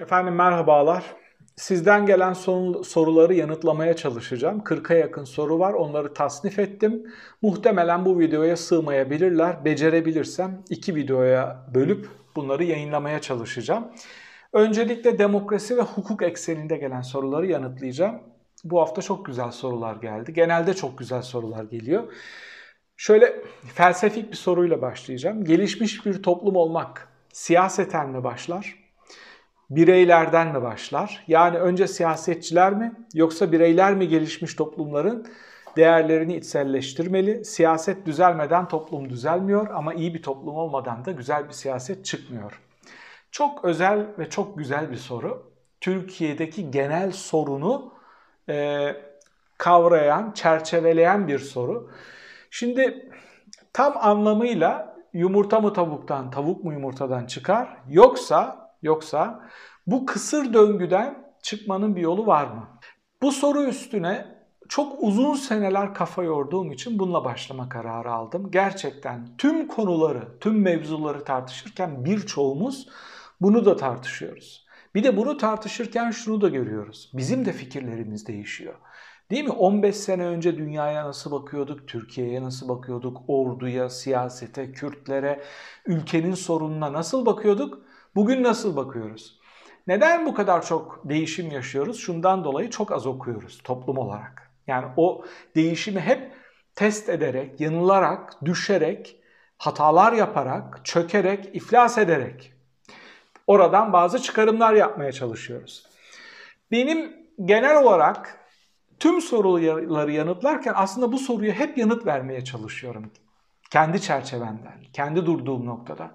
Efendim merhabalar. Sizden gelen soruları yanıtlamaya çalışacağım. 40'a yakın soru var. Onları tasnif ettim. Muhtemelen bu videoya sığmayabilirler. Becerebilirsem iki videoya bölüp bunları yayınlamaya çalışacağım. Öncelikle demokrasi ve hukuk ekseninde gelen soruları yanıtlayacağım. Bu hafta çok güzel sorular geldi. Genelde çok güzel sorular geliyor. Şöyle felsefik bir soruyla başlayacağım. Gelişmiş bir toplum olmak siyaseten mi başlar? Bireylerden mi başlar? Yani önce siyasetçiler mi yoksa bireyler mi gelişmiş toplumların değerlerini içselleştirmeli? Siyaset düzelmeden toplum düzelmiyor ama iyi bir toplum olmadan da güzel bir siyaset çıkmıyor. Çok özel ve çok güzel bir soru. Türkiye'deki genel sorunu e, kavrayan, çerçeveleyen bir soru. Şimdi tam anlamıyla yumurta mı tavuktan, tavuk mu yumurtadan çıkar? Yoksa Yoksa bu kısır döngüden çıkmanın bir yolu var mı? Bu soru üstüne çok uzun seneler kafa yorduğum için bununla başlama kararı aldım. Gerçekten tüm konuları, tüm mevzuları tartışırken birçoğumuz bunu da tartışıyoruz. Bir de bunu tartışırken şunu da görüyoruz. Bizim de fikirlerimiz değişiyor. Değil mi? 15 sene önce dünyaya nasıl bakıyorduk, Türkiye'ye nasıl bakıyorduk, orduya, siyasete, Kürtlere, ülkenin sorununa nasıl bakıyorduk? Bugün nasıl bakıyoruz? Neden bu kadar çok değişim yaşıyoruz? Şundan dolayı çok az okuyoruz toplum olarak. Yani o değişimi hep test ederek, yanılarak, düşerek, hatalar yaparak, çökerek, iflas ederek oradan bazı çıkarımlar yapmaya çalışıyoruz. Benim genel olarak tüm soruları yanıtlarken aslında bu soruyu hep yanıt vermeye çalışıyorum. Kendi çerçevemden, kendi durduğum noktadan.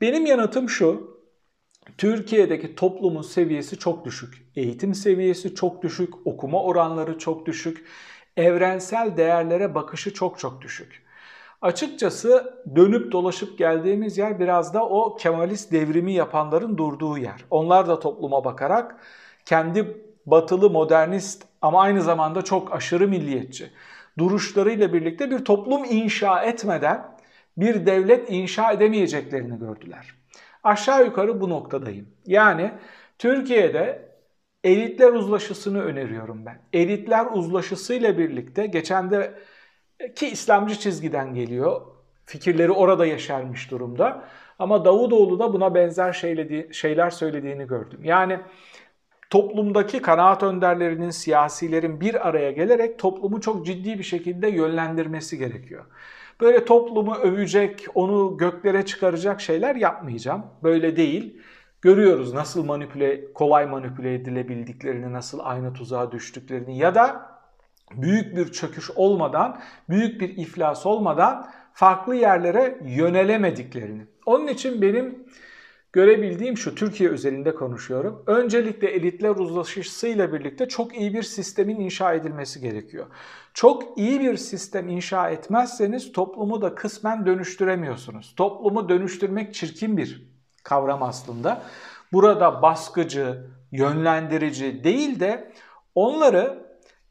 Benim yanıtım şu, Türkiye'deki toplumun seviyesi çok düşük. Eğitim seviyesi çok düşük, okuma oranları çok düşük, evrensel değerlere bakışı çok çok düşük. Açıkçası dönüp dolaşıp geldiğimiz yer biraz da o Kemalist devrimi yapanların durduğu yer. Onlar da topluma bakarak kendi batılı modernist ama aynı zamanda çok aşırı milliyetçi duruşlarıyla birlikte bir toplum inşa etmeden bir devlet inşa edemeyeceklerini gördüler. Aşağı yukarı bu noktadayım. Yani Türkiye'de elitler uzlaşısını öneriyorum ben. Elitler uzlaşısıyla birlikte geçen de ki İslamcı çizgiden geliyor. Fikirleri orada yeşermiş durumda. Ama Davutoğlu da buna benzer şeyler söylediğini gördüm. Yani toplumdaki kanaat önderlerinin, siyasilerin bir araya gelerek toplumu çok ciddi bir şekilde yönlendirmesi gerekiyor. Böyle toplumu övecek, onu göklere çıkaracak şeyler yapmayacağım. Böyle değil. Görüyoruz nasıl manipüle, kolay manipüle edilebildiklerini, nasıl aynı tuzağa düştüklerini ya da büyük bir çöküş olmadan, büyük bir iflas olmadan farklı yerlere yönelemediklerini. Onun için benim görebildiğim şu, Türkiye özelinde konuşuyorum. Öncelikle elitler uzlaşısıyla birlikte çok iyi bir sistemin inşa edilmesi gerekiyor. Çok iyi bir sistem inşa etmezseniz toplumu da kısmen dönüştüremiyorsunuz. Toplumu dönüştürmek çirkin bir kavram aslında. Burada baskıcı, yönlendirici değil de onları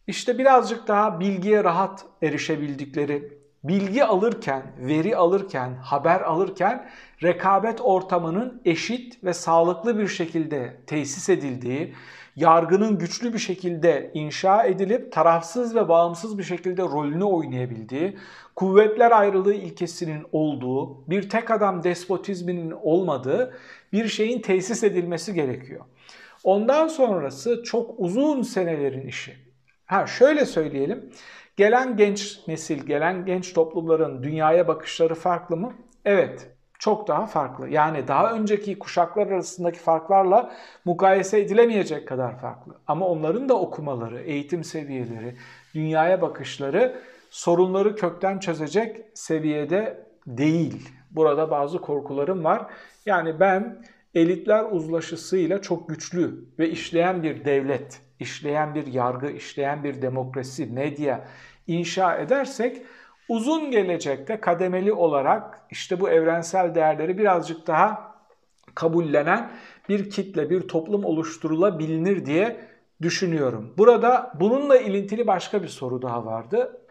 işte birazcık daha bilgiye rahat erişebildikleri, bilgi alırken, veri alırken, haber alırken rekabet ortamının eşit ve sağlıklı bir şekilde tesis edildiği, yargının güçlü bir şekilde inşa edilip tarafsız ve bağımsız bir şekilde rolünü oynayabildiği, kuvvetler ayrılığı ilkesinin olduğu, bir tek adam despotizminin olmadığı bir şeyin tesis edilmesi gerekiyor. Ondan sonrası çok uzun senelerin işi. Ha şöyle söyleyelim. Gelen genç nesil, gelen genç toplumların dünyaya bakışları farklı mı? Evet, çok daha farklı. Yani daha önceki kuşaklar arasındaki farklarla mukayese edilemeyecek kadar farklı. Ama onların da okumaları, eğitim seviyeleri, dünyaya bakışları sorunları kökten çözecek seviyede değil. Burada bazı korkularım var. Yani ben elitler uzlaşısıyla çok güçlü ve işleyen bir devlet, işleyen bir yargı, işleyen bir demokrasi, medya inşa edersek uzun gelecekte kademeli olarak işte bu evrensel değerleri birazcık daha kabullenen bir kitle, bir toplum oluşturulabilir diye düşünüyorum. Burada bununla ilintili başka bir soru daha vardı.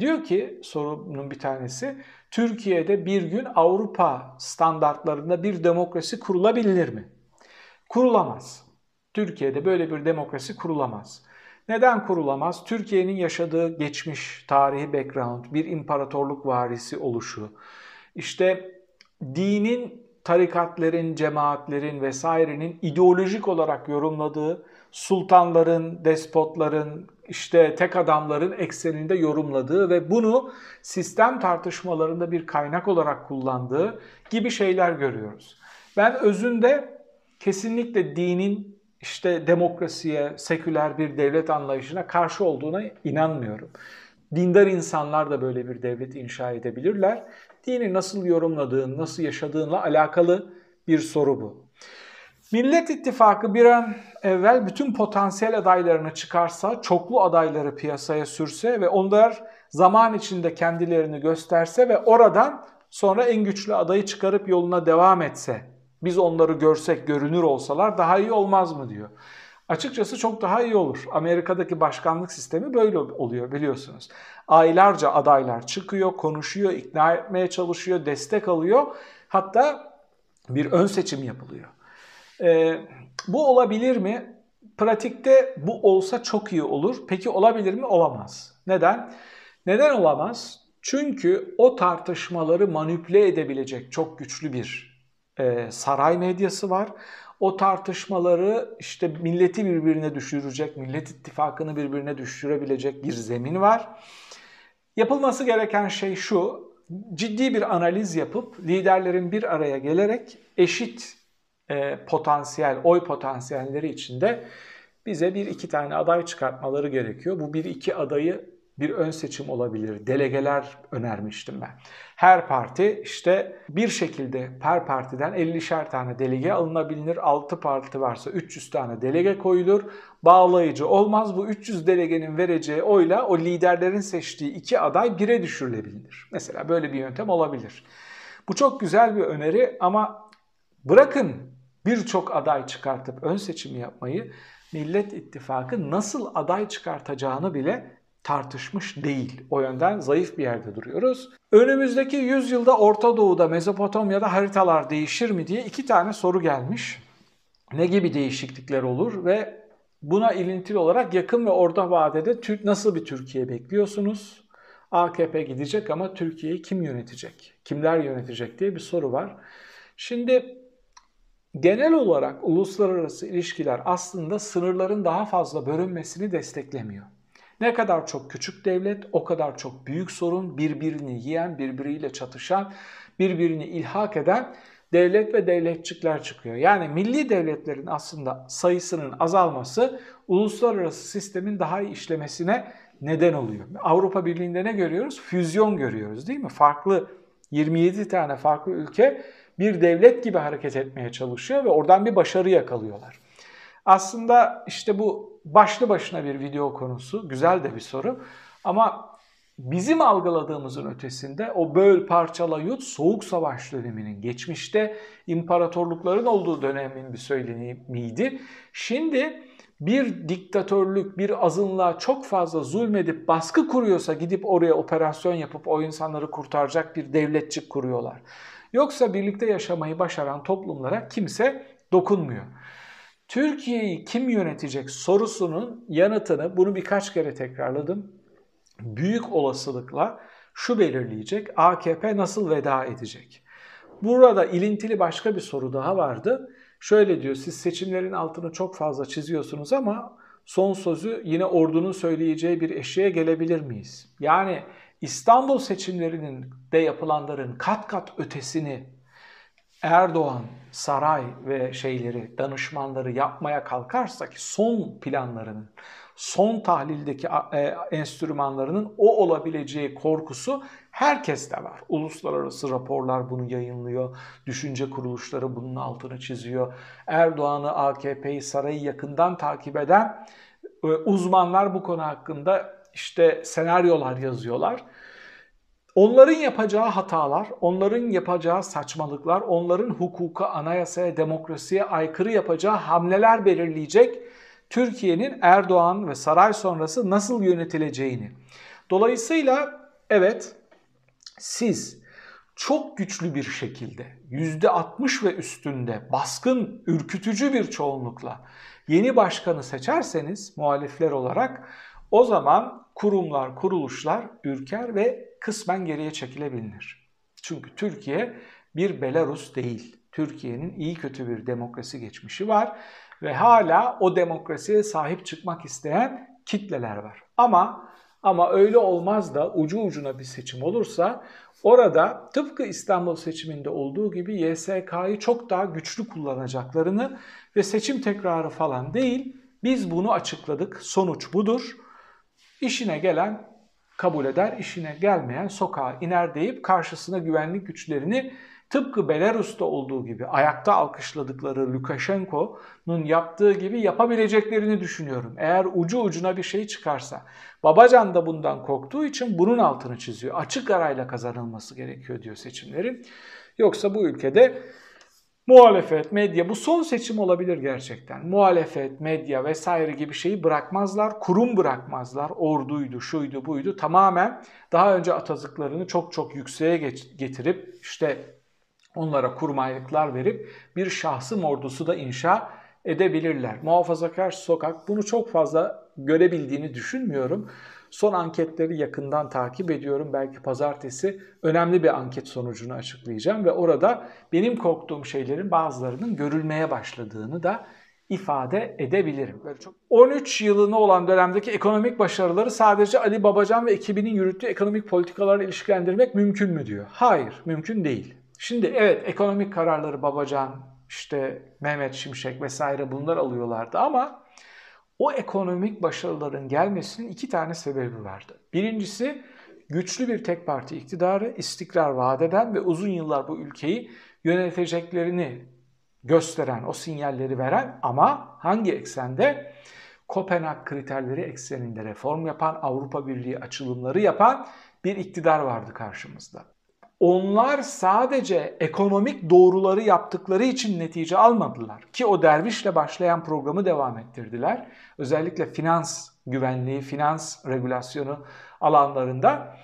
Diyor ki sorunun bir tanesi Türkiye'de bir gün Avrupa standartlarında bir demokrasi kurulabilir mi? Kurulamaz. Türkiye'de böyle bir demokrasi kurulamaz. Neden kurulamaz? Türkiye'nin yaşadığı geçmiş, tarihi background, bir imparatorluk varisi oluşu, işte dinin, tarikatların, cemaatlerin vesairenin ideolojik olarak yorumladığı sultanların, despotların, işte tek adamların ekseninde yorumladığı ve bunu sistem tartışmalarında bir kaynak olarak kullandığı gibi şeyler görüyoruz. Ben özünde kesinlikle dinin işte demokrasiye, seküler bir devlet anlayışına karşı olduğuna inanmıyorum. Dindar insanlar da böyle bir devlet inşa edebilirler. Dini nasıl yorumladığın, nasıl yaşadığınla alakalı bir soru bu. Millet İttifakı bir an evvel bütün potansiyel adaylarını çıkarsa, çoklu adayları piyasaya sürse ve onlar zaman içinde kendilerini gösterse ve oradan sonra en güçlü adayı çıkarıp yoluna devam etse, biz onları görsek, görünür olsalar daha iyi olmaz mı diyor. Açıkçası çok daha iyi olur. Amerika'daki başkanlık sistemi böyle oluyor biliyorsunuz. Aylarca adaylar çıkıyor, konuşuyor, ikna etmeye çalışıyor, destek alıyor. Hatta bir ön seçim yapılıyor. Ee, bu olabilir mi? Pratikte bu olsa çok iyi olur. Peki olabilir mi? Olamaz. Neden? Neden olamaz? Çünkü o tartışmaları manipüle edebilecek çok güçlü bir e, saray medyası var. O tartışmaları işte milleti birbirine düşürecek, millet ittifakını birbirine düşürebilecek bir zemin var. Yapılması gereken şey şu, ciddi bir analiz yapıp liderlerin bir araya gelerek eşit e, potansiyel, oy potansiyelleri içinde bize bir iki tane aday çıkartmaları gerekiyor. Bu bir iki adayı bir ön seçim olabilir. Delegeler önermiştim ben. Her parti işte bir şekilde her partiden 50'şer tane delege alınabilir. 6 parti varsa 300 tane delege koyulur. Bağlayıcı olmaz. Bu 300 delegenin vereceği oyla o liderlerin seçtiği iki aday bire düşürülebilir. Mesela böyle bir yöntem olabilir. Bu çok güzel bir öneri ama bırakın birçok aday çıkartıp ön seçim yapmayı Millet İttifakı nasıl aday çıkartacağını bile tartışmış değil. O yönden zayıf bir yerde duruyoruz. Önümüzdeki yüzyılda Orta Doğu'da, Mezopotamya'da haritalar değişir mi diye iki tane soru gelmiş. Ne gibi değişiklikler olur ve buna ilintili olarak yakın ve orta vadede nasıl bir Türkiye bekliyorsunuz? AKP gidecek ama Türkiye'yi kim yönetecek? Kimler yönetecek diye bir soru var. Şimdi genel olarak uluslararası ilişkiler aslında sınırların daha fazla bölünmesini desteklemiyor. Ne kadar çok küçük devlet, o kadar çok büyük sorun, birbirini yiyen, birbiriyle çatışan, birbirini ilhak eden devlet ve devletçikler çıkıyor. Yani milli devletlerin aslında sayısının azalması uluslararası sistemin daha iyi işlemesine neden oluyor. Avrupa Birliği'nde ne görüyoruz? Füzyon görüyoruz değil mi? Farklı 27 tane farklı ülke bir devlet gibi hareket etmeye çalışıyor ve oradan bir başarı yakalıyorlar. Aslında işte bu başlı başına bir video konusu, güzel de bir soru. Ama bizim algıladığımızın ötesinde o böl parçala yut soğuk savaş döneminin geçmişte imparatorlukların olduğu dönemin bir söylenimiydi. Şimdi bir diktatörlük, bir azınlığa çok fazla zulmedip baskı kuruyorsa gidip oraya operasyon yapıp o insanları kurtaracak bir devletçik kuruyorlar. Yoksa birlikte yaşamayı başaran toplumlara kimse dokunmuyor. Türkiye'yi kim yönetecek sorusunun yanıtını bunu birkaç kere tekrarladım. Büyük olasılıkla şu belirleyecek. AKP nasıl veda edecek? Burada ilintili başka bir soru daha vardı. Şöyle diyor siz seçimlerin altını çok fazla çiziyorsunuz ama son sözü yine ordunun söyleyeceği bir eşeğe gelebilir miyiz? Yani İstanbul seçimlerinin de yapılanların kat kat ötesini Erdoğan saray ve şeyleri, danışmanları yapmaya kalkarsa ki son planlarının, son tahlildeki e, enstrümanlarının o olabileceği korkusu herkeste var. Uluslararası raporlar bunu yayınlıyor, düşünce kuruluşları bunun altını çiziyor. Erdoğan'ı, AKP'yi, sarayı yakından takip eden e, uzmanlar bu konu hakkında işte senaryolar yazıyorlar. Onların yapacağı hatalar, onların yapacağı saçmalıklar, onların hukuka, anayasaya, demokrasiye aykırı yapacağı hamleler belirleyecek Türkiye'nin Erdoğan ve saray sonrası nasıl yönetileceğini. Dolayısıyla evet siz çok güçlü bir şekilde %60 ve üstünde baskın, ürkütücü bir çoğunlukla yeni başkanı seçerseniz muhalifler olarak o zaman kurumlar, kuruluşlar ürker ve kısmen geriye çekilebilir. Çünkü Türkiye bir Belarus değil. Türkiye'nin iyi kötü bir demokrasi geçmişi var ve hala o demokrasiye sahip çıkmak isteyen kitleler var. Ama ama öyle olmaz da ucu ucuna bir seçim olursa orada tıpkı İstanbul seçiminde olduğu gibi YSK'yı çok daha güçlü kullanacaklarını ve seçim tekrarı falan değil biz bunu açıkladık sonuç budur. İşine gelen kabul eder, işine gelmeyen sokağa iner deyip karşısına güvenlik güçlerini tıpkı Belarus'ta olduğu gibi ayakta alkışladıkları Lukashenko'nun yaptığı gibi yapabileceklerini düşünüyorum. Eğer ucu ucuna bir şey çıkarsa. Babacan da bundan korktuğu için bunun altını çiziyor. Açık arayla kazanılması gerekiyor diyor seçimlerin. Yoksa bu ülkede muhalefet, medya bu son seçim olabilir gerçekten. Muhalefet, medya vesaire gibi şeyi bırakmazlar, kurum bırakmazlar. Orduydu, şuydu, buydu. Tamamen daha önce atazıklarını çok çok yükseğe getirip işte onlara kurmaylıklar verip bir şahsım ordusu da inşa edebilirler. Muhafazakar sokak bunu çok fazla görebildiğini düşünmüyorum. Son anketleri yakından takip ediyorum. Belki pazartesi önemli bir anket sonucunu açıklayacağım ve orada benim korktuğum şeylerin bazılarının görülmeye başladığını da ifade edebilirim. Böyle çok 13 yılını olan dönemdeki ekonomik başarıları sadece Ali Babacan ve ekibinin yürüttüğü ekonomik politikalarla ilişkilendirmek mümkün mü diyor. Hayır, mümkün değil. Şimdi evet ekonomik kararları Babacan, işte Mehmet Şimşek vesaire bunlar alıyorlardı ama o ekonomik başarıların gelmesinin iki tane sebebi vardı. Birincisi güçlü bir tek parti iktidarı, istikrar vaat eden ve uzun yıllar bu ülkeyi yöneteceklerini gösteren, o sinyalleri veren ama hangi eksende? Kopenhag kriterleri ekseninde reform yapan, Avrupa Birliği açılımları yapan bir iktidar vardı karşımızda. Onlar sadece ekonomik doğruları yaptıkları için netice almadılar. Ki o dervişle başlayan programı devam ettirdiler. Özellikle finans güvenliği, finans regülasyonu alanlarında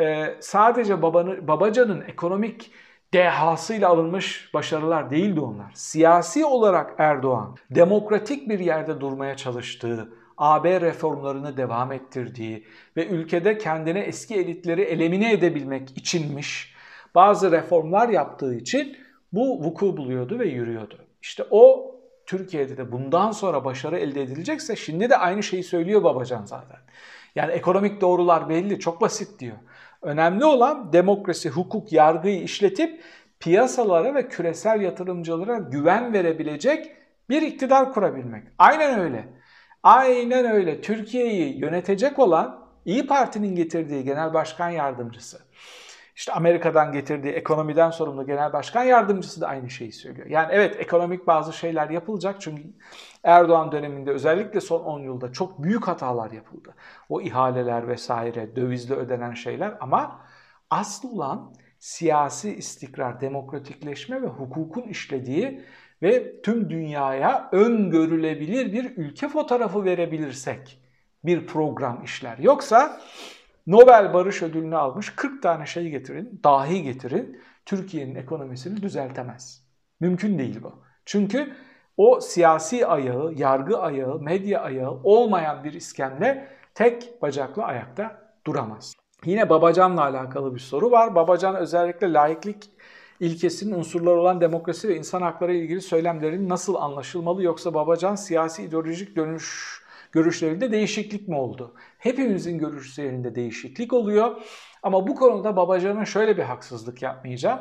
e, sadece babanı, babacanın ekonomik dehasıyla alınmış başarılar değildi onlar. Siyasi olarak Erdoğan demokratik bir yerde durmaya çalıştığı, AB reformlarını devam ettirdiği ve ülkede kendine eski elitleri elemine edebilmek içinmiş bazı reformlar yaptığı için bu vuku buluyordu ve yürüyordu. İşte o Türkiye'de de bundan sonra başarı elde edilecekse şimdi de aynı şeyi söylüyor Babacan zaten. Yani ekonomik doğrular belli, çok basit diyor. Önemli olan demokrasi, hukuk, yargıyı işletip piyasalara ve küresel yatırımcılara güven verebilecek bir iktidar kurabilmek. Aynen öyle. Aynen öyle. Türkiye'yi yönetecek olan İyi Parti'nin getirdiği genel başkan yardımcısı işte Amerika'dan getirdiği ekonomiden sorumlu genel başkan yardımcısı da aynı şeyi söylüyor. Yani evet ekonomik bazı şeyler yapılacak çünkü Erdoğan döneminde özellikle son 10 yılda çok büyük hatalar yapıldı. O ihaleler vesaire, dövizle ödenen şeyler ama asıl olan siyasi istikrar, demokratikleşme ve hukukun işlediği ve tüm dünyaya öngörülebilir bir ülke fotoğrafı verebilirsek bir program işler. Yoksa Nobel Barış Ödülünü almış 40 tane şey getirin, dahi getirin. Türkiye'nin ekonomisini düzeltemez. Mümkün değil bu. Çünkü o siyasi ayağı, yargı ayağı, medya ayağı olmayan bir iskemle tek bacaklı ayakta duramaz. Yine Babacan'la alakalı bir soru var. Babacan özellikle laiklik ilkesinin unsurları olan demokrasi ve insan hakları ilgili söylemlerin nasıl anlaşılmalı yoksa Babacan siyasi ideolojik dönüş görüşlerinde değişiklik mi oldu? Hepimizin görüşlerinde değişiklik oluyor. Ama bu konuda Babacan'a şöyle bir haksızlık yapmayacağım.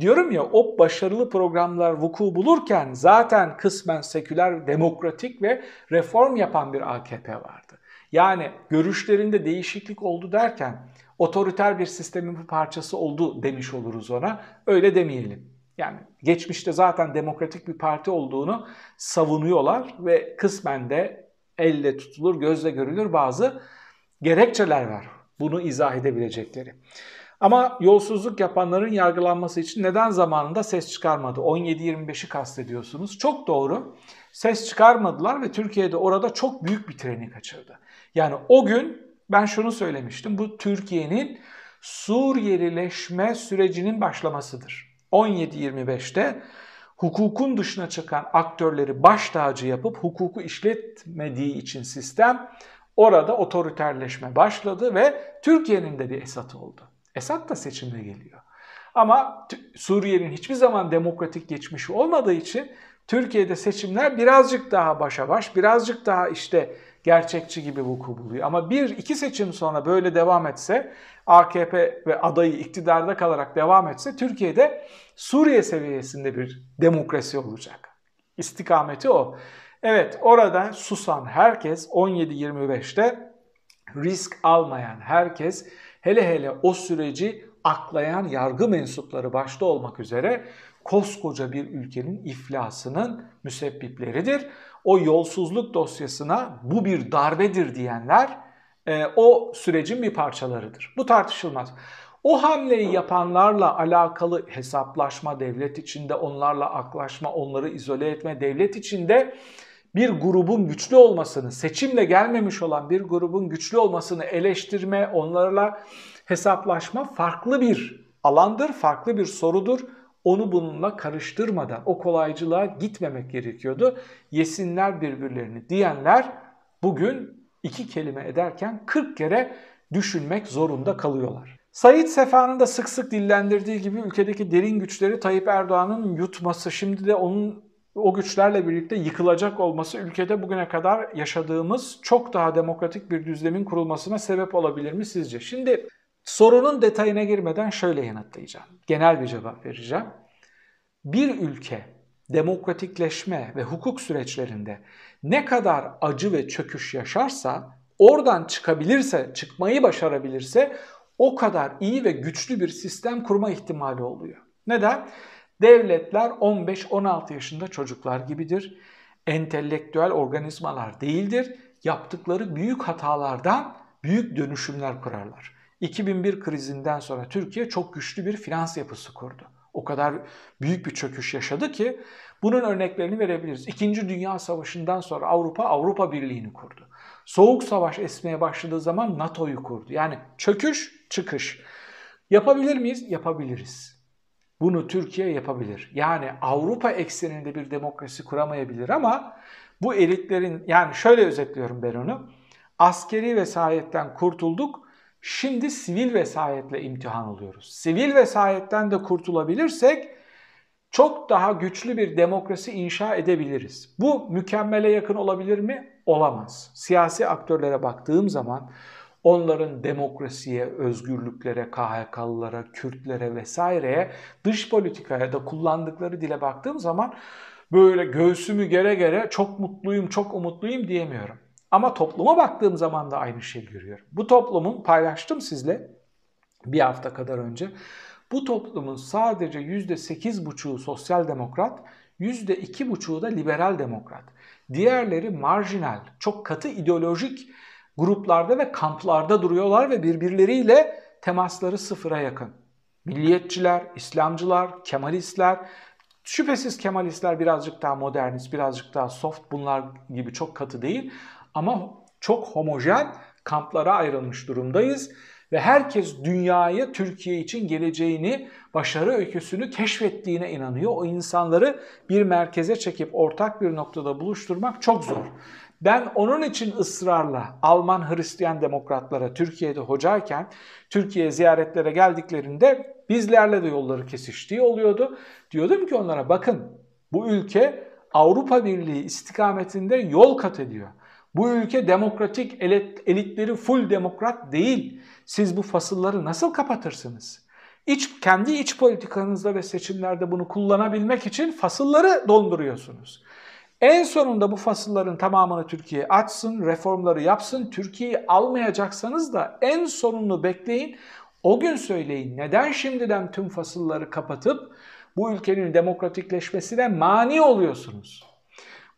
Diyorum ya o başarılı programlar vuku bulurken zaten kısmen seküler, demokratik ve reform yapan bir AKP vardı. Yani görüşlerinde değişiklik oldu derken otoriter bir sistemin bir parçası oldu demiş oluruz ona. Öyle demeyelim. Yani geçmişte zaten demokratik bir parti olduğunu savunuyorlar ve kısmen de elle tutulur, gözle görülür bazı gerekçeler var. Bunu izah edebilecekleri. Ama yolsuzluk yapanların yargılanması için neden zamanında ses çıkarmadı? 17-25'i kastediyorsunuz. Çok doğru. Ses çıkarmadılar ve Türkiye'de orada çok büyük bir treni kaçırdı. Yani o gün ben şunu söylemiştim. Bu Türkiye'nin Suriyelileşme sürecinin başlamasıdır. 17-25'te hukukun dışına çıkan aktörleri baş tacı yapıp hukuku işletmediği için sistem orada otoriterleşme başladı ve Türkiye'nin de bir Esat oldu. Esat da seçimle geliyor. Ama Suriye'nin hiçbir zaman demokratik geçmişi olmadığı için Türkiye'de seçimler birazcık daha başa baş, birazcık daha işte gerçekçi gibi vuku buluyor. Ama bir iki seçim sonra böyle devam etse, AKP ve adayı iktidarda kalarak devam etse Türkiye'de Suriye seviyesinde bir demokrasi olacak. İstikameti o. Evet orada susan herkes 17-25'te risk almayan herkes hele hele o süreci aklayan yargı mensupları başta olmak üzere koskoca bir ülkenin iflasının müsebbipleridir. O yolsuzluk dosyasına bu bir darbedir diyenler e, o sürecin bir parçalarıdır. Bu tartışılmaz. O hamleyi yapanlarla alakalı hesaplaşma devlet içinde, onlarla aklaşma, onları izole etme devlet içinde bir grubun güçlü olmasını, seçimle gelmemiş olan bir grubun güçlü olmasını eleştirme, onlarla hesaplaşma farklı bir alandır, farklı bir sorudur. Onu bununla karıştırmadan o kolaycılığa gitmemek gerekiyordu. Yesinler birbirlerini diyenler bugün iki kelime ederken 40 kere düşünmek zorunda kalıyorlar. Sayit Sefa'nın da sık sık dillendirdiği gibi ülkedeki derin güçleri Tayyip Erdoğan'ın yutması, şimdi de onun o güçlerle birlikte yıkılacak olması ülkede bugüne kadar yaşadığımız çok daha demokratik bir düzlemin kurulmasına sebep olabilir mi sizce? Şimdi sorunun detayına girmeden şöyle yanıtlayacağım. Genel bir cevap vereceğim. Bir ülke demokratikleşme ve hukuk süreçlerinde ne kadar acı ve çöküş yaşarsa, oradan çıkabilirse, çıkmayı başarabilirse o kadar iyi ve güçlü bir sistem kurma ihtimali oluyor. Neden? Devletler 15-16 yaşında çocuklar gibidir. Entelektüel organizmalar değildir. Yaptıkları büyük hatalardan büyük dönüşümler kurarlar. 2001 krizinden sonra Türkiye çok güçlü bir finans yapısı kurdu. O kadar büyük bir çöküş yaşadı ki bunun örneklerini verebiliriz. İkinci Dünya Savaşı'ndan sonra Avrupa Avrupa Birliği'ni kurdu. Soğuk Savaş esmeye başladığı zaman NATO'yu kurdu. Yani çöküş, çıkış. Yapabilir miyiz? Yapabiliriz. Bunu Türkiye yapabilir. Yani Avrupa ekseninde bir demokrasi kuramayabilir ama bu elitlerin yani şöyle özetliyorum ben onu. Askeri vesayetten kurtulduk. Şimdi sivil vesayetle imtihan oluyoruz. Sivil vesayetten de kurtulabilirsek çok daha güçlü bir demokrasi inşa edebiliriz. Bu mükemmele yakın olabilir mi? Olamaz. Siyasi aktörlere baktığım zaman onların demokrasiye, özgürlüklere, KHK'lılara, Kürtlere vesaireye, dış politikaya da kullandıkları dile baktığım zaman böyle göğsümü gere gere çok mutluyum, çok umutluyum diyemiyorum. Ama topluma baktığım zaman da aynı şeyi görüyorum. Bu toplumun paylaştım sizle bir hafta kadar önce. Bu toplumun sadece %8,5'u sosyal demokrat, %2,5'u da liberal demokrat. Diğerleri marjinal, çok katı ideolojik gruplarda ve kamplarda duruyorlar ve birbirleriyle temasları sıfıra yakın. Milliyetçiler, İslamcılar, Kemalistler, şüphesiz Kemalistler birazcık daha modernist, birazcık daha soft bunlar gibi çok katı değil ama çok homojen kamplara ayrılmış durumdayız ve herkes dünyayı Türkiye için geleceğini, başarı öyküsünü keşfettiğine inanıyor. O insanları bir merkeze çekip ortak bir noktada buluşturmak çok zor. Ben onun için ısrarla Alman Hristiyan demokratlara Türkiye'de hocayken Türkiye ziyaretlere geldiklerinde bizlerle de yolları kesiştiği oluyordu. Diyordum ki onlara bakın bu ülke Avrupa Birliği istikametinde yol kat ediyor. Bu ülke demokratik elitleri full demokrat değil. Siz bu fasılları nasıl kapatırsınız? İç, kendi iç politikanızda ve seçimlerde bunu kullanabilmek için fasılları donduruyorsunuz. En sonunda bu fasılların tamamını Türkiye açsın, reformları yapsın. Türkiye'yi almayacaksanız da en sonunu bekleyin. O gün söyleyin neden şimdiden tüm fasılları kapatıp bu ülkenin demokratikleşmesine mani oluyorsunuz?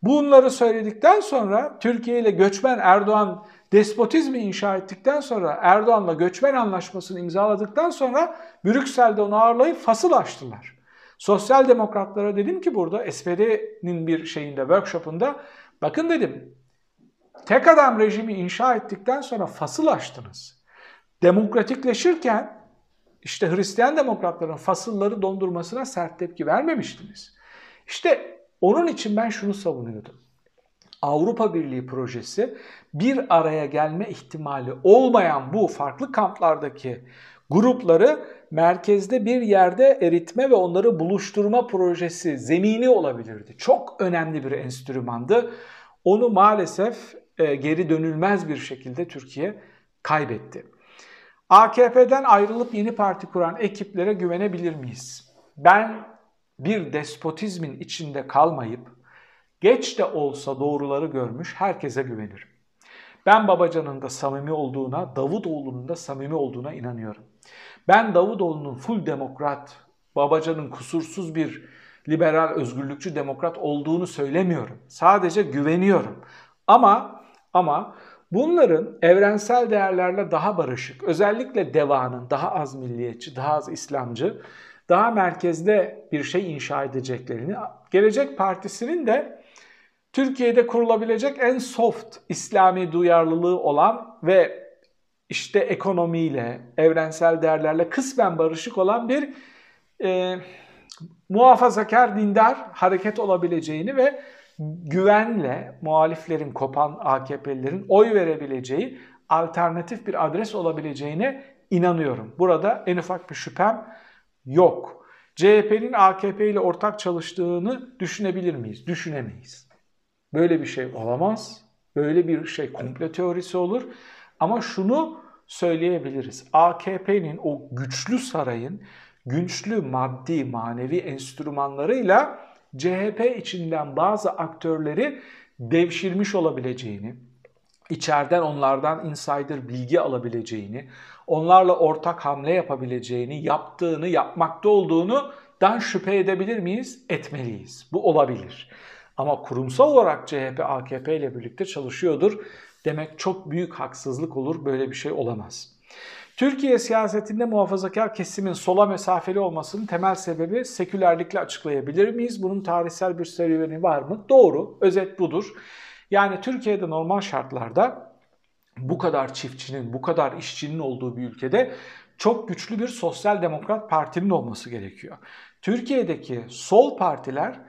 Bunları söyledikten sonra Türkiye ile göçmen Erdoğan despotizmi inşa ettikten sonra Erdoğan'la göçmen anlaşmasını imzaladıktan sonra Brüksel'de onu ağırlayıp fasıl açtılar. Sosyal demokratlara dedim ki burada SPD'nin bir şeyinde workshopunda bakın dedim tek adam rejimi inşa ettikten sonra fasıl açtınız. Demokratikleşirken işte Hristiyan demokratların fasılları dondurmasına sert tepki vermemiştiniz. İşte onun için ben şunu savunuyordum. Avrupa Birliği projesi bir araya gelme ihtimali olmayan bu farklı kamplardaki grupları merkezde bir yerde eritme ve onları buluşturma projesi zemini olabilirdi. Çok önemli bir enstrümandı. Onu maalesef e, geri dönülmez bir şekilde Türkiye kaybetti. AKP'den ayrılıp yeni parti kuran ekiplere güvenebilir miyiz? Ben bir despotizmin içinde kalmayıp geç de olsa doğruları görmüş herkese güvenirim. Ben Babacan'ın da samimi olduğuna, Davutoğlu'nun da samimi olduğuna inanıyorum. Ben Davutoğlu'nun full demokrat, Babacan'ın kusursuz bir liberal, özgürlükçü demokrat olduğunu söylemiyorum. Sadece güveniyorum. Ama ama bunların evrensel değerlerle daha barışık, özellikle DEVA'nın daha az milliyetçi, daha az İslamcı, daha merkezde bir şey inşa edeceklerini, Gelecek Partisi'nin de Türkiye'de kurulabilecek en soft İslami duyarlılığı olan ve işte ekonomiyle, evrensel değerlerle kısmen barışık olan bir e, muhafazakar dindar hareket olabileceğini ve güvenle muhaliflerin kopan AKP'lilerin oy verebileceği alternatif bir adres olabileceğine inanıyorum. Burada en ufak bir şüphem yok. CHP'nin AKP ile ortak çalıştığını düşünebilir miyiz? Düşünemeyiz. Böyle bir şey olamaz. Böyle bir şey komple teorisi olur. Ama şunu söyleyebiliriz. AKP'nin o güçlü sarayın güçlü maddi manevi enstrümanlarıyla CHP içinden bazı aktörleri devşirmiş olabileceğini, içeriden onlardan insider bilgi alabileceğini, onlarla ortak hamle yapabileceğini, yaptığını, yapmakta olduğunu dan şüphe edebilir miyiz? Etmeliyiz. Bu olabilir. Ama kurumsal olarak CHP AKP ile birlikte çalışıyordur demek çok büyük haksızlık olur. Böyle bir şey olamaz. Türkiye siyasetinde muhafazakar kesimin sola mesafeli olmasının temel sebebi sekülerlikle açıklayabilir miyiz? Bunun tarihsel bir serüveni var mı? Doğru, özet budur. Yani Türkiye'de normal şartlarda bu kadar çiftçinin, bu kadar işçinin olduğu bir ülkede çok güçlü bir sosyal demokrat partinin olması gerekiyor. Türkiye'deki sol partiler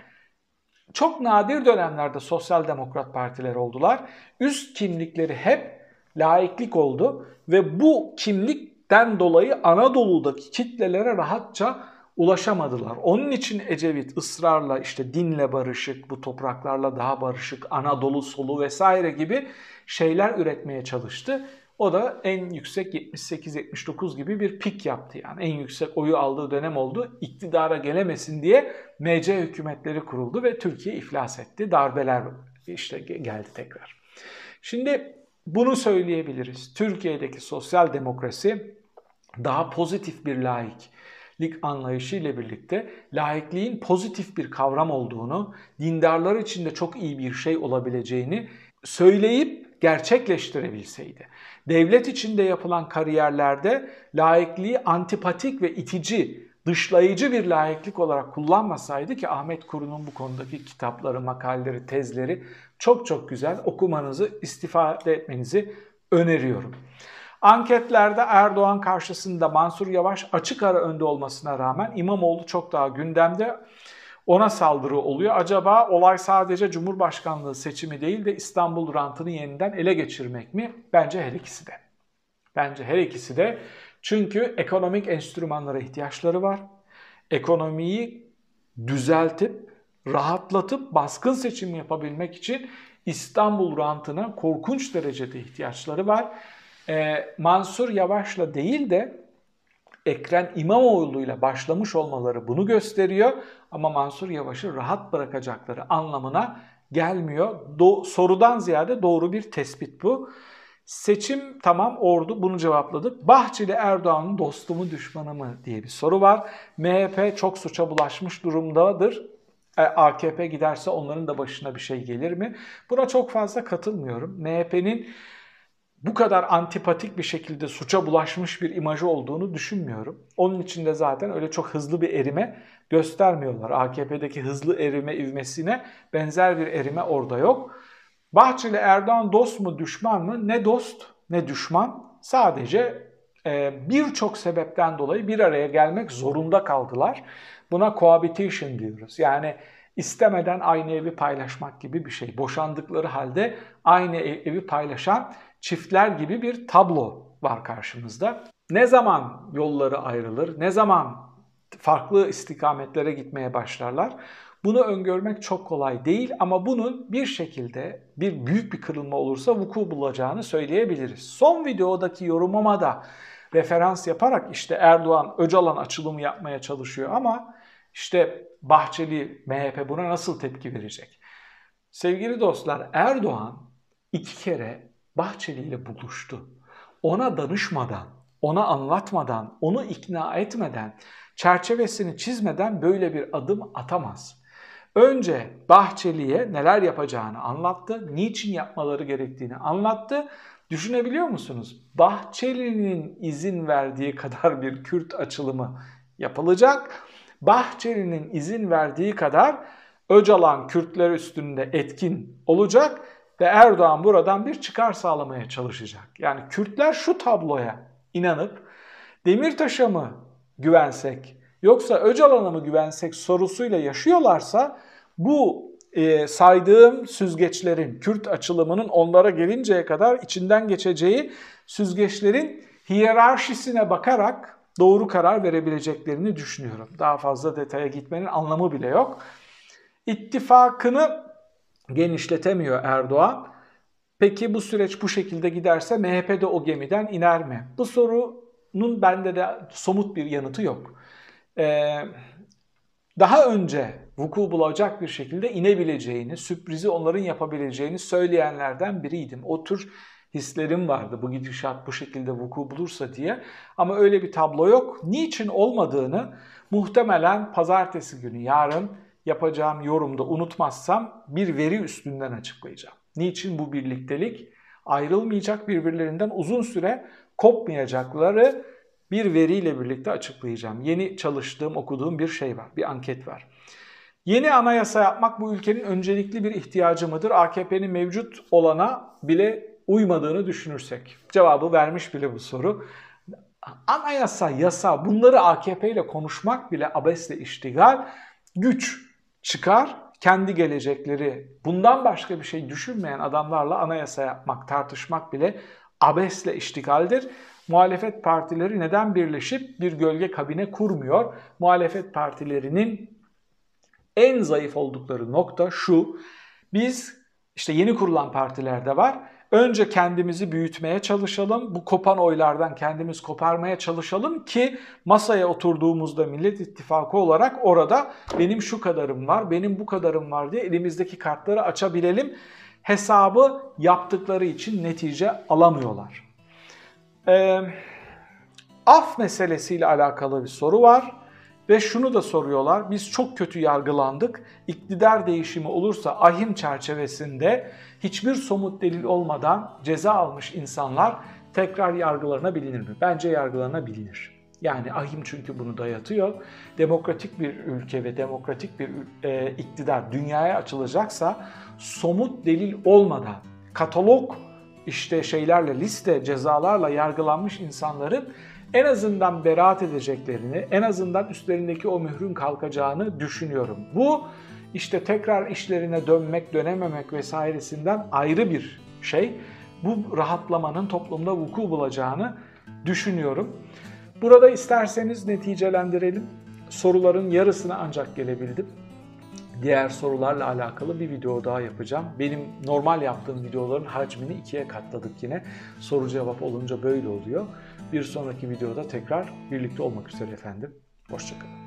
çok nadir dönemlerde sosyal demokrat partiler oldular. Üst kimlikleri hep laiklik oldu ve bu kimlikten dolayı Anadolu'daki kitlelere rahatça ulaşamadılar. Onun için Ecevit ısrarla işte dinle barışık, bu topraklarla daha barışık, Anadolu solu vesaire gibi şeyler üretmeye çalıştı. O da en yüksek 78-79 gibi bir pik yaptı yani. En yüksek oyu aldığı dönem oldu. İktidara gelemesin diye MC hükümetleri kuruldu ve Türkiye iflas etti. Darbeler işte geldi tekrar. Şimdi bunu söyleyebiliriz. Türkiye'deki sosyal demokrasi daha pozitif bir laiklik anlayışı ile birlikte laikliğin pozitif bir kavram olduğunu, dindarlar için de çok iyi bir şey olabileceğini söyleyip gerçekleştirebilseydi. Devlet içinde yapılan kariyerlerde laikliği antipatik ve itici, dışlayıcı bir laiklik olarak kullanmasaydı ki Ahmet Kuru'nun bu konudaki kitapları, makaleleri, tezleri çok çok güzel okumanızı, istifade etmenizi öneriyorum. Anketlerde Erdoğan karşısında Mansur Yavaş açık ara önde olmasına rağmen İmamoğlu çok daha gündemde ona saldırı oluyor. Acaba olay sadece Cumhurbaşkanlığı seçimi değil de İstanbul rantını yeniden ele geçirmek mi? Bence her ikisi de. Bence her ikisi de. Çünkü ekonomik enstrümanlara ihtiyaçları var. Ekonomiyi düzeltip rahatlatıp baskın seçim yapabilmek için İstanbul rantına korkunç derecede ihtiyaçları var. Ee, Mansur Yavaş'la değil de Ekrem İmamoğlu ile başlamış olmaları bunu gösteriyor ama Mansur Yavaş'ı rahat bırakacakları anlamına gelmiyor. Do- sorudan ziyade doğru bir tespit bu. Seçim tamam ordu bunu cevapladık. Bahçeli Erdoğan'ın dostu mu düşmanı mı diye bir soru var. MHP çok suça bulaşmış durumdadır. E, AKP giderse onların da başına bir şey gelir mi? Buna çok fazla katılmıyorum. MHP'nin bu kadar antipatik bir şekilde suça bulaşmış bir imajı olduğunu düşünmüyorum. Onun için de zaten öyle çok hızlı bir erime göstermiyorlar. AKP'deki hızlı erime ivmesine benzer bir erime orada yok. Bahçeli Erdoğan dost mu düşman mı? Ne dost ne düşman. Sadece e, birçok sebepten dolayı bir araya gelmek zorunda kaldılar. Buna cohabitation diyoruz. Yani istemeden aynı evi paylaşmak gibi bir şey. Boşandıkları halde aynı evi paylaşan çiftler gibi bir tablo var karşımızda. Ne zaman yolları ayrılır, ne zaman farklı istikametlere gitmeye başlarlar bunu öngörmek çok kolay değil ama bunun bir şekilde bir büyük bir kırılma olursa vuku bulacağını söyleyebiliriz. Son videodaki yorumuma da referans yaparak işte Erdoğan Öcalan açılımı yapmaya çalışıyor ama işte Bahçeli MHP buna nasıl tepki verecek? Sevgili dostlar Erdoğan iki kere Bahçeli ile buluştu. Ona danışmadan, ona anlatmadan, onu ikna etmeden, çerçevesini çizmeden böyle bir adım atamaz. Önce Bahçeli'ye neler yapacağını anlattı, niçin yapmaları gerektiğini anlattı. Düşünebiliyor musunuz? Bahçeli'nin izin verdiği kadar bir Kürt açılımı yapılacak. Bahçeli'nin izin verdiği kadar Öcalan Kürtler üstünde etkin olacak ve Erdoğan buradan bir çıkar sağlamaya çalışacak. Yani Kürtler şu tabloya inanıp Demirtaş'a mı güvensek yoksa Öcalan'a mı güvensek sorusuyla yaşıyorlarsa bu e, saydığım süzgeçlerin, Kürt açılımının onlara gelinceye kadar içinden geçeceği süzgeçlerin hiyerarşisine bakarak doğru karar verebileceklerini düşünüyorum. Daha fazla detaya gitmenin anlamı bile yok. İttifakını genişletemiyor Erdoğan. Peki bu süreç bu şekilde giderse MHP de o gemiden iner mi? Bu sorunun bende de somut bir yanıtı yok. Ee, daha önce vuku bulacak bir şekilde inebileceğini, sürprizi onların yapabileceğini söyleyenlerden biriydim. O tür hislerim vardı bu gidişat bu şekilde vuku bulursa diye. Ama öyle bir tablo yok. Niçin olmadığını muhtemelen pazartesi günü yarın yapacağım yorumda unutmazsam bir veri üstünden açıklayacağım. Niçin bu birliktelik ayrılmayacak birbirlerinden uzun süre kopmayacakları bir veriyle birlikte açıklayacağım. Yeni çalıştığım, okuduğum bir şey var, bir anket var. Yeni anayasa yapmak bu ülkenin öncelikli bir ihtiyacı mıdır? AKP'nin mevcut olana bile uymadığını düşünürsek. Cevabı vermiş bile bu soru. Anayasa, yasa bunları AKP ile konuşmak bile abesle iştigal. Güç çıkar, kendi gelecekleri bundan başka bir şey düşünmeyen adamlarla anayasa yapmak, tartışmak bile abesle iştigaldir. Muhalefet partileri neden birleşip bir gölge kabine kurmuyor? Muhalefet partilerinin en zayıf oldukları nokta şu. Biz işte yeni kurulan partilerde var. Önce kendimizi büyütmeye çalışalım. Bu kopan oylardan kendimiz koparmaya çalışalım ki masaya oturduğumuzda Millet İttifakı olarak orada benim şu kadarım var, benim bu kadarım var diye elimizdeki kartları açabilelim. Hesabı yaptıkları için netice alamıyorlar. Ee, af meselesiyle alakalı bir soru var. Ve şunu da soruyorlar, biz çok kötü yargılandık. İktidar değişimi olursa ahim çerçevesinde hiçbir somut delil olmadan ceza almış insanlar tekrar yargılanabilir mi? Bence yargılanabilir. Yani ahim çünkü bunu dayatıyor. Demokratik bir ülke ve demokratik bir e, iktidar dünyaya açılacaksa somut delil olmadan katalog işte şeylerle liste cezalarla yargılanmış insanların en azından beraat edeceklerini, en azından üstlerindeki o mührün kalkacağını düşünüyorum. Bu işte tekrar işlerine dönmek, dönememek vesairesinden ayrı bir şey. Bu rahatlamanın toplumda vuku bulacağını düşünüyorum. Burada isterseniz neticelendirelim. Soruların yarısına ancak gelebildim. Diğer sorularla alakalı bir video daha yapacağım. Benim normal yaptığım videoların hacmini ikiye katladık yine. Soru cevap olunca böyle oluyor. Bir sonraki videoda tekrar birlikte olmak üzere efendim. Hoşçakalın.